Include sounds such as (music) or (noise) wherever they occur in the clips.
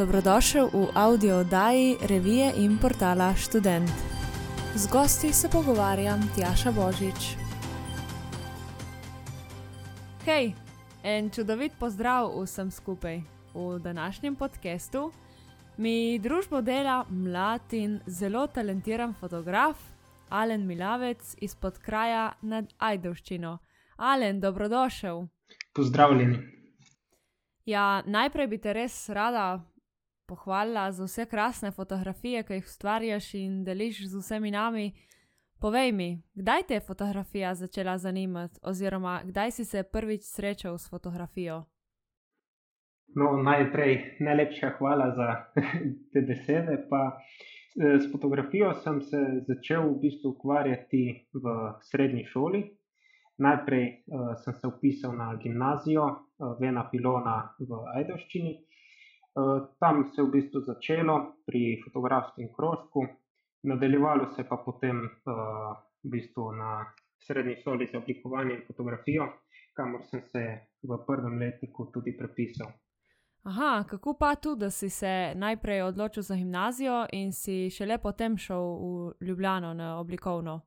Dobrodošel v audio oddaji revije in portala Student. Z gosti se pogovarjam Tjaša Božič. Hej, en čudovit pozdrav vsem skupaj. V današnjem podkastu mi družbo dela mlad in zelo talentiran fotograf Alen Milavec izpod kraja nad Ajdovščino. Alen, dobrodošel. Pozdravljeni. Ja, najprej bi te res rada pohvalila za vse krasne fotografije, ki jih ustvarjaš in deliš z vsemi nami. Povej mi, kdaj te je fotografija začela zanimati, oziroma kdaj si se prvič srečal s fotografijo? No, najprej najlepša hvala za (laughs) te besede. Pa, eh, s fotografijo sem se začel v bistvu ukvarjati v srednji šoli. Najprej uh, sem se upisal na gimnazijo uh, Vena Pilona v Ajdovščini, Eh, tam se je v bistvu začelo pri fotografskem krožku, nadaljevalo se pa potem uh, v bistvu na srednji šoli za oblikovanje in fotografijo, kamor sem se v prvem letniku tudi prepisal. Aha, kako pa tu, da si se najprej odločil za gimnazijo in si šele potem šel v Ljubljano na oblikovno?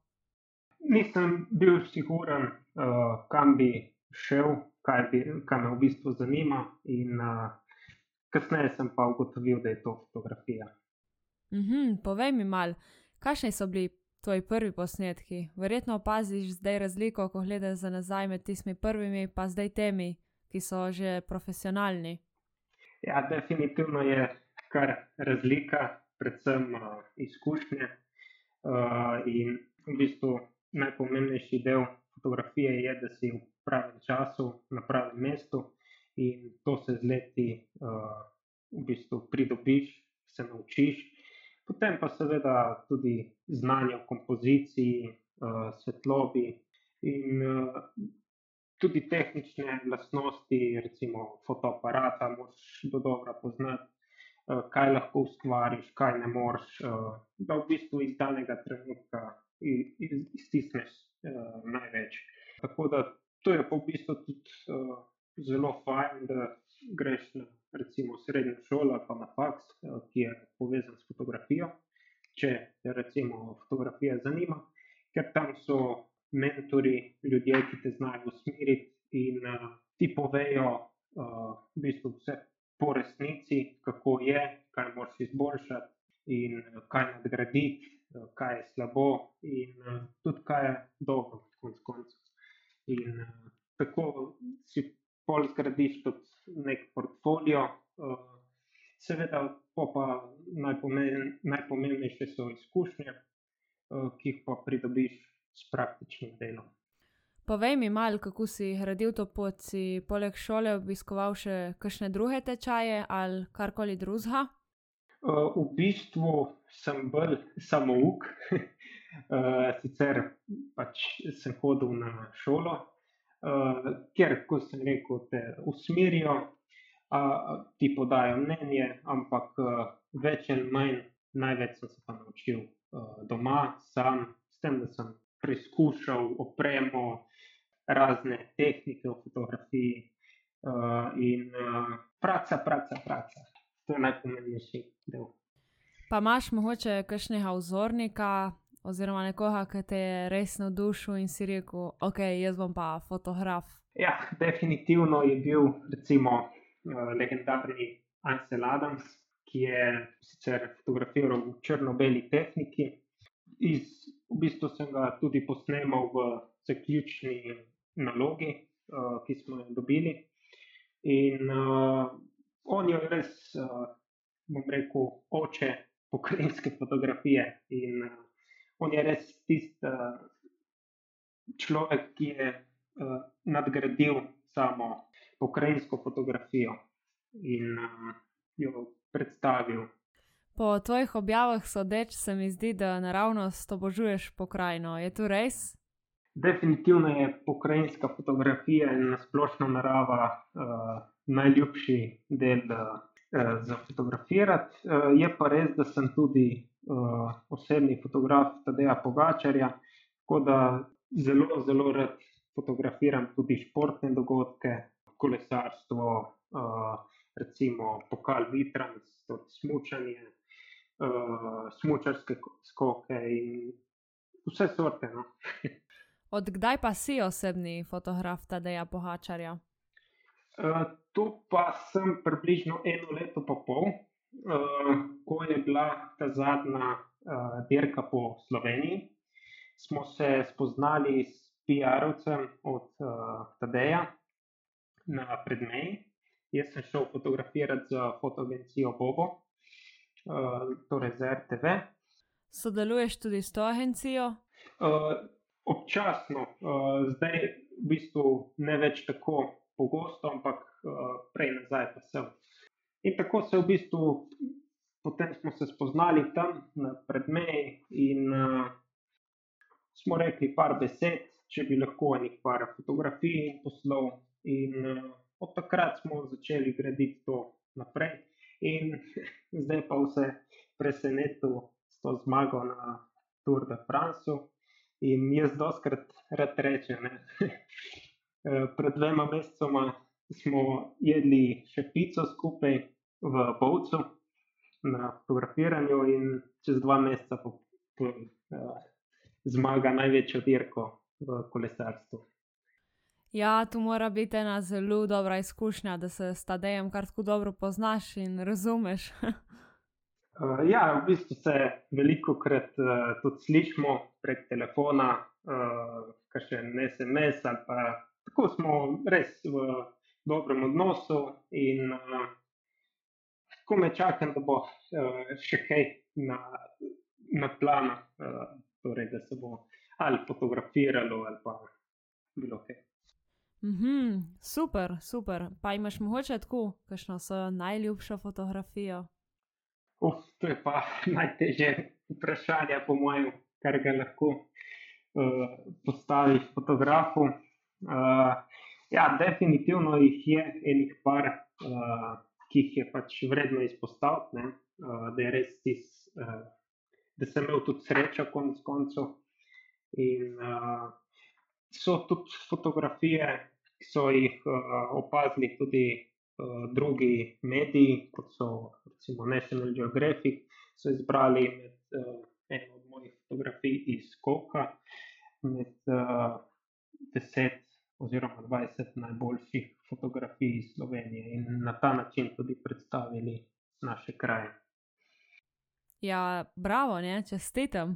Nisem bil siguren, uh, kam bi šel, kaj, bi, kaj me v bistvu zanima. In, uh, kasneje sem pa ugotovil, da je to fotografija. Mhm, povej mi mal, kakšni so bili tvoji prvi posnetki? Verjetno opaziš zdaj razliko, ko gledaš za nazaj med tistimi prvimi, pa zdaj temi, ki so že profesionalni. Ja, definitivno je kar razlika, predvsem uh, izkušnje. Uh, in v bistvu najpomembnejši del fotografije je, da si v pravem času, na pravem mestu in to se z leti uh, v bistvu pridobiš, se naučiš. Potem pa seveda tudi znanje o kompoziciji, uh, svetlobi in uh, tudi tehnične lastnosti, recimo fotoaparata, moraš do dobro poznati. Kaj lahko ustvariš, kaj ne moreš, da v bistvu iz danega trenutka iztisneš največ. Tako da to je pa v bistvu tudi zelo fajn, da greš na recimo srednjo šolo ali pa na faks, eh, ki je povezan s fotografijo, če te recimo fotografija zanima, ker tam so mentori, ljudje, ki te znajo usmeriti in uh, ti povejo uh, v bistvu vse po resnici, kako je, kaj moraš izboljšati in uh, kaj nadgraditi, uh, kaj je slabo in uh, tudi kaj je dobro, konc koncev. In uh, tako si pol zgradiš tudi nek portfolio. Eh, seveda, pa najpomen, najpomembnejše so izkušnje, eh, ki jih pa pridobiš s praktičnim delom. Povej mi malo, kako si gradil to pot, si poleg šole obiskoval še kakšne druge tečaje ali karkoli drugega? Eh, v bistvu sem bolj samouk, (laughs) sicer pač sem hodil na šolo, ker, ko sem rekel, te usmerijo, uh, ti podajo mnenje, ampak uh, več ali manj, največ sem se pa naučil uh, doma, sam, s tem, da sem preizkušal opremo, razne tehnike v fotografiji uh, in uh, praca, praca, praca. To je najpomembnejši del. Pa imaš mogoče kakšnega vzornika, oziroma nekoga, ki te je res navdušil in si rekel, ok, jaz bom pa fotograf. Ja, definitivno je bil recimo uh, legendarni Ansel Adams, ki je sicer fotografiral v črno-beli tehniki. Iz, v bistvu sem ga tudi posnemal v zaključni nalogi, uh, ki smo jo dobili. In uh, on je res, uh, bom rekel, oče pokrajinske fotografije. In, uh, on je res tisti uh, človek, ki je uh, nadgradil samo pokrajinsko fotografijo in uh, jo predstavil. Po tvojih objavah sodeč se mi zdi, da naravnost obožuješ pokrajino. Je to res? Definitivno je pokrajinska fotografija in nasplošno narava uh, najljubši del uh, za fotografirati. Uh, je pa res, da sem tudi uh, osebni fotograf Tadeja Pogačarja, tako da zelo, zelo rad fotografiram tudi športne dogodke, kolesarstvo, uh, recimo pokal Vitrans, torej smučanje, uh, smučarske skoke in vse sorte. No. (laughs) Od kdaj pa si osebni fotograf Tadeja Pohačarja? Uh, tu pa sem približno eno leto in pol, ko je bila ta zadnja uh, dirka po Sloveniji. Smo se spoznali s PR-ovcem od uh, Tadeja na predmeji. Jaz sem šel fotografirati za fotoagencijo Bobo, torej za RTV. Sodeluješ tudi s to agencijo? Občasno, zdaj v bistvu ne več tako pogosto, ampak prej nazaj pa sem. In tako se v bistvu, potem smo se spoznali tam na predmeji in uh, smo rekli par besed, če bi lahko enih par fotografij poslal. In uh, od takrat smo začeli graditi to naprej. In (laughs) zdaj pa vse presenetil s to zmago na Tour de France. In jaz doskrat rad rečem, (laughs) eh, pred dvema mesecoma smo jedli še pico skupaj v Bovcu na fotografiranju, in čez dva meseca po, po, uh, zmaga največjo dirko v kolesarstvu. Ja, tu mora biti ena zelo dobra izkušnja, da se s Tadejem kar tako dobro poznaš in razumeš. uh, (laughs) ja, v bistvu se veliko krat uh, tudi slišimo prek telefona, uh, kar še ne SMS, ali pa tako smo res v dobrem odnosu in uh, ko me čakam, da bo uh, še kaj na, na planu, uh, torej da se bo ali fotografiralo ali pa bilo kaj. Mhm, super, super. Pa imaš mogoče tako, kakšno so najljubšo fotografijo? Uf, to je pa (laughs) najtežje vprašanje, po mojem, kar ga lahko uh, postaviš fotografu. Uh, ja, definitivno jih je enih par, uh, ki jih je pač vredno izpostaviti, uh, da je res tis, uh, da sem imel tudi srečo, konec koncev. In uh, so tudi fotografije, ki so jih uh, opazili tudi uh, drugi mediji, kot so recimo National Geographic, so izbrali med uh, eno od mojih fotografij iz Koka, med uh, deset oziroma dvajset najboljših fotografij iz Slovenije in na ta način tudi predstavili naše kraje. Ja, bravo, ne, čestitam.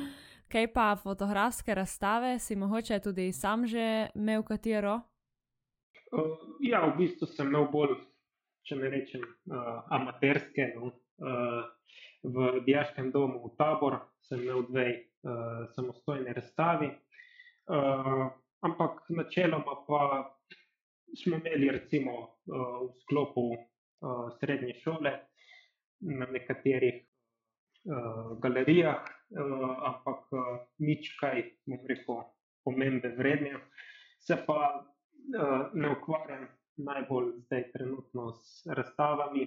(laughs) Kaj pa fotografske razstave, si mogoče tudi sam že imel katero? Uh, ja, v bistvu sem imel bolj, če ne rečem, uh, amaterske. No? Uh, v Dijaškem domu v tabor sem imel dve uh, samostojne razstavi, uh, ampak načeloma pa smo imeli recimo uh, v sklopu uh, srednje šole na nekaterih uh, galerijah, ampak nič kaj, bom rekel, pomembe vredne. Se pa ne ukvarjam najbolj zdaj trenutno s razstavami,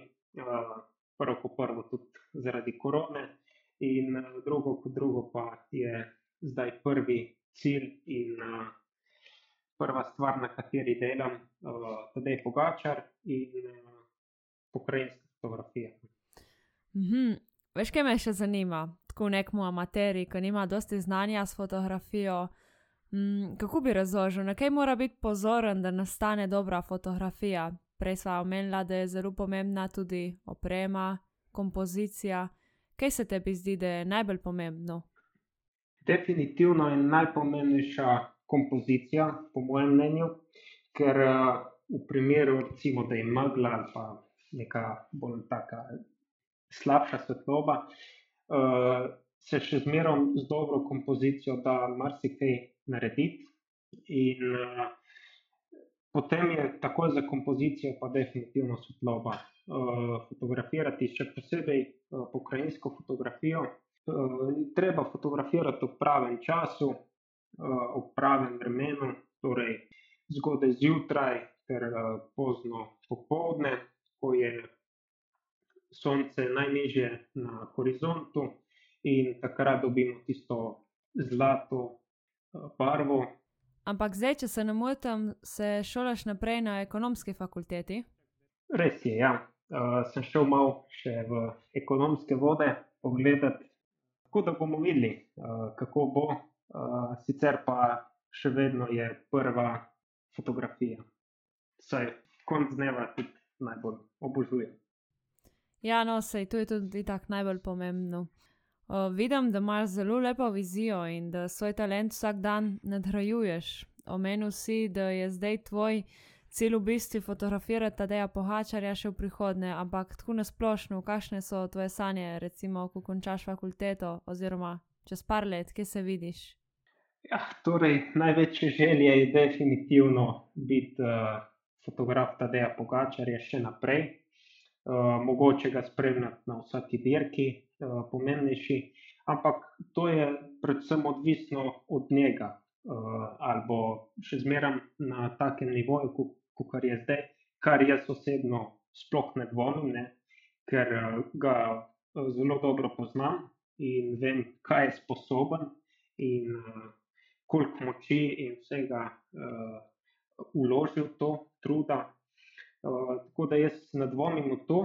prvo kot prvo tudi zaradi korone, in drugo kot drugo pa je zdaj prvi cilj in uh, prva stvar, na kateri delam, uh, tudi pogačar in uh, pokrajinska fotografija. Mm -hmm. Veš, kaj me še zanima, tako nekmo amateri, ki nima dosti znanja s fotografijo. Mm, kako bi razložil, na kaj mora biti pozoren, da nastane dobra fotografija? Prej smo omenili, da je zelo pomembna tudi oprema, kompozicija. Kaj se tebi zdi, da je najbolj pomembno? Definitivno je najpomembnejša kompozicija, po mojem mnenju, ker v primeru, recimo, da je magla ali pa neka bolj taka slabša svetloba, se še zmerom z dobro kompozicijo da marsikaj narediti. In uh, potem je tako za kompozicijo, pa definitivno svetloba. Fotografirati, še posebej pokrajinsko fotografijo, treba fotografirati v pravem času, v pravem vremenu, torej zgodaj zjutraj, ter uh, pozno popovdne, ko je sonce najnižje na horizontu in takrat dobimo tisto zlato barvo. Ampak zdaj, če se ne motim, se šolaš naprej na ekonomski fakulteti? res je. Ja. Uh, sem šel malo še v ekonomske vode, pogledati, tako da bomo videli, uh, kako bo. Uh, sicer pa še vedno je prva fotografija. Saj konc dneva tudi najbolj obožujem. Ja, no, sej to je tudi tako najbolj pomembno. Uh, vidim, da imaš zelo lepo vizijo in da svoj talent vsak dan nadgrajuješ. Omenil si, da je zdaj tvoj cilj v bistvu fotografirati Tadeja Pohačarja še v prihodnje, ampak tako nasplošno, kakšne so tvoje sanje, recimo, ko končaš fakulteto oziroma čez par let, kje se vidiš? Ja, torej, največje želje je definitivno biti uh, fotograf Tadeja Pogačarja še naprej. Uh, mogoče ga spremljati na vsaki dirki, uh, pomembnejši, ampak to je predvsem odvisno od njega, uh, ali bo še zmeraj na takem nivoju, kot je zdaj, kar jaz osebno sploh ne dvomim, ne? ker uh, ga zelo dobro poznam in vem, kaj je sposoben in uh, koliko moči in vsega uh, uložil to truda. Eh, tako da jaz ne dvomim v to.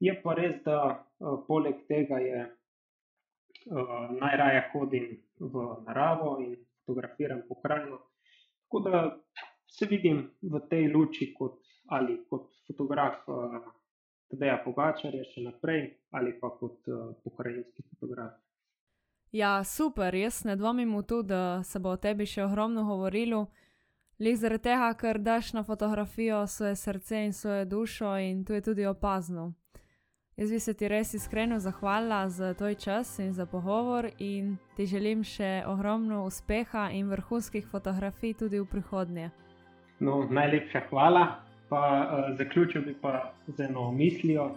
Je pa res, da uh, poleg tega je uh, najraje hodim v naravo in fotografiram pokrajino. Tako da se vidim v tej luči kot, ali kot fotograf uh, Tadeja Pogačarja še naprej ali pa kot uh, pokrajinski fotograf. Ja, super, jaz ne dvomim v to, da se bo o tebi še ogromno govorilo. Lih zaradi tega, ker daš na fotografijo svoje srce in svojo dušo, in to je tudi opazno. Jaz bi se ti res iskreno zahvalila za tvoj čas in za pogovor, in ti želim še ogromno uspeha in vrhunskih fotografij tudi v prihodnje. No, najlepša hvala. Pa, uh, zaključil bi pa z eno mislijo,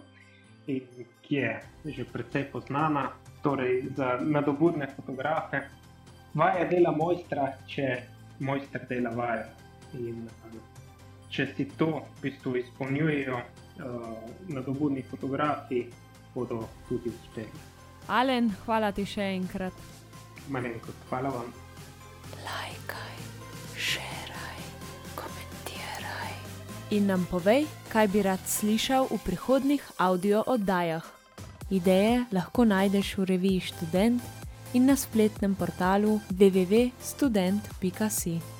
ki je že precej poznana, torej za nadobudne fotografe. Vaja dela mojstra, če mojster dela vaje. In, uh, če si to v bistvu izpolnjujejo uh, nadobudni fotografi, bodo tudi uspeli. Alen, hvala ti še enkrat. Malenko, hvala vam. Lajkaj, šeraj, komentiraj. In nam povej, kaj bi rad slišal v prihodnih audio oddajah. Ideje lahko najdeš v reviji Student in na spletnem portalu www.student.com.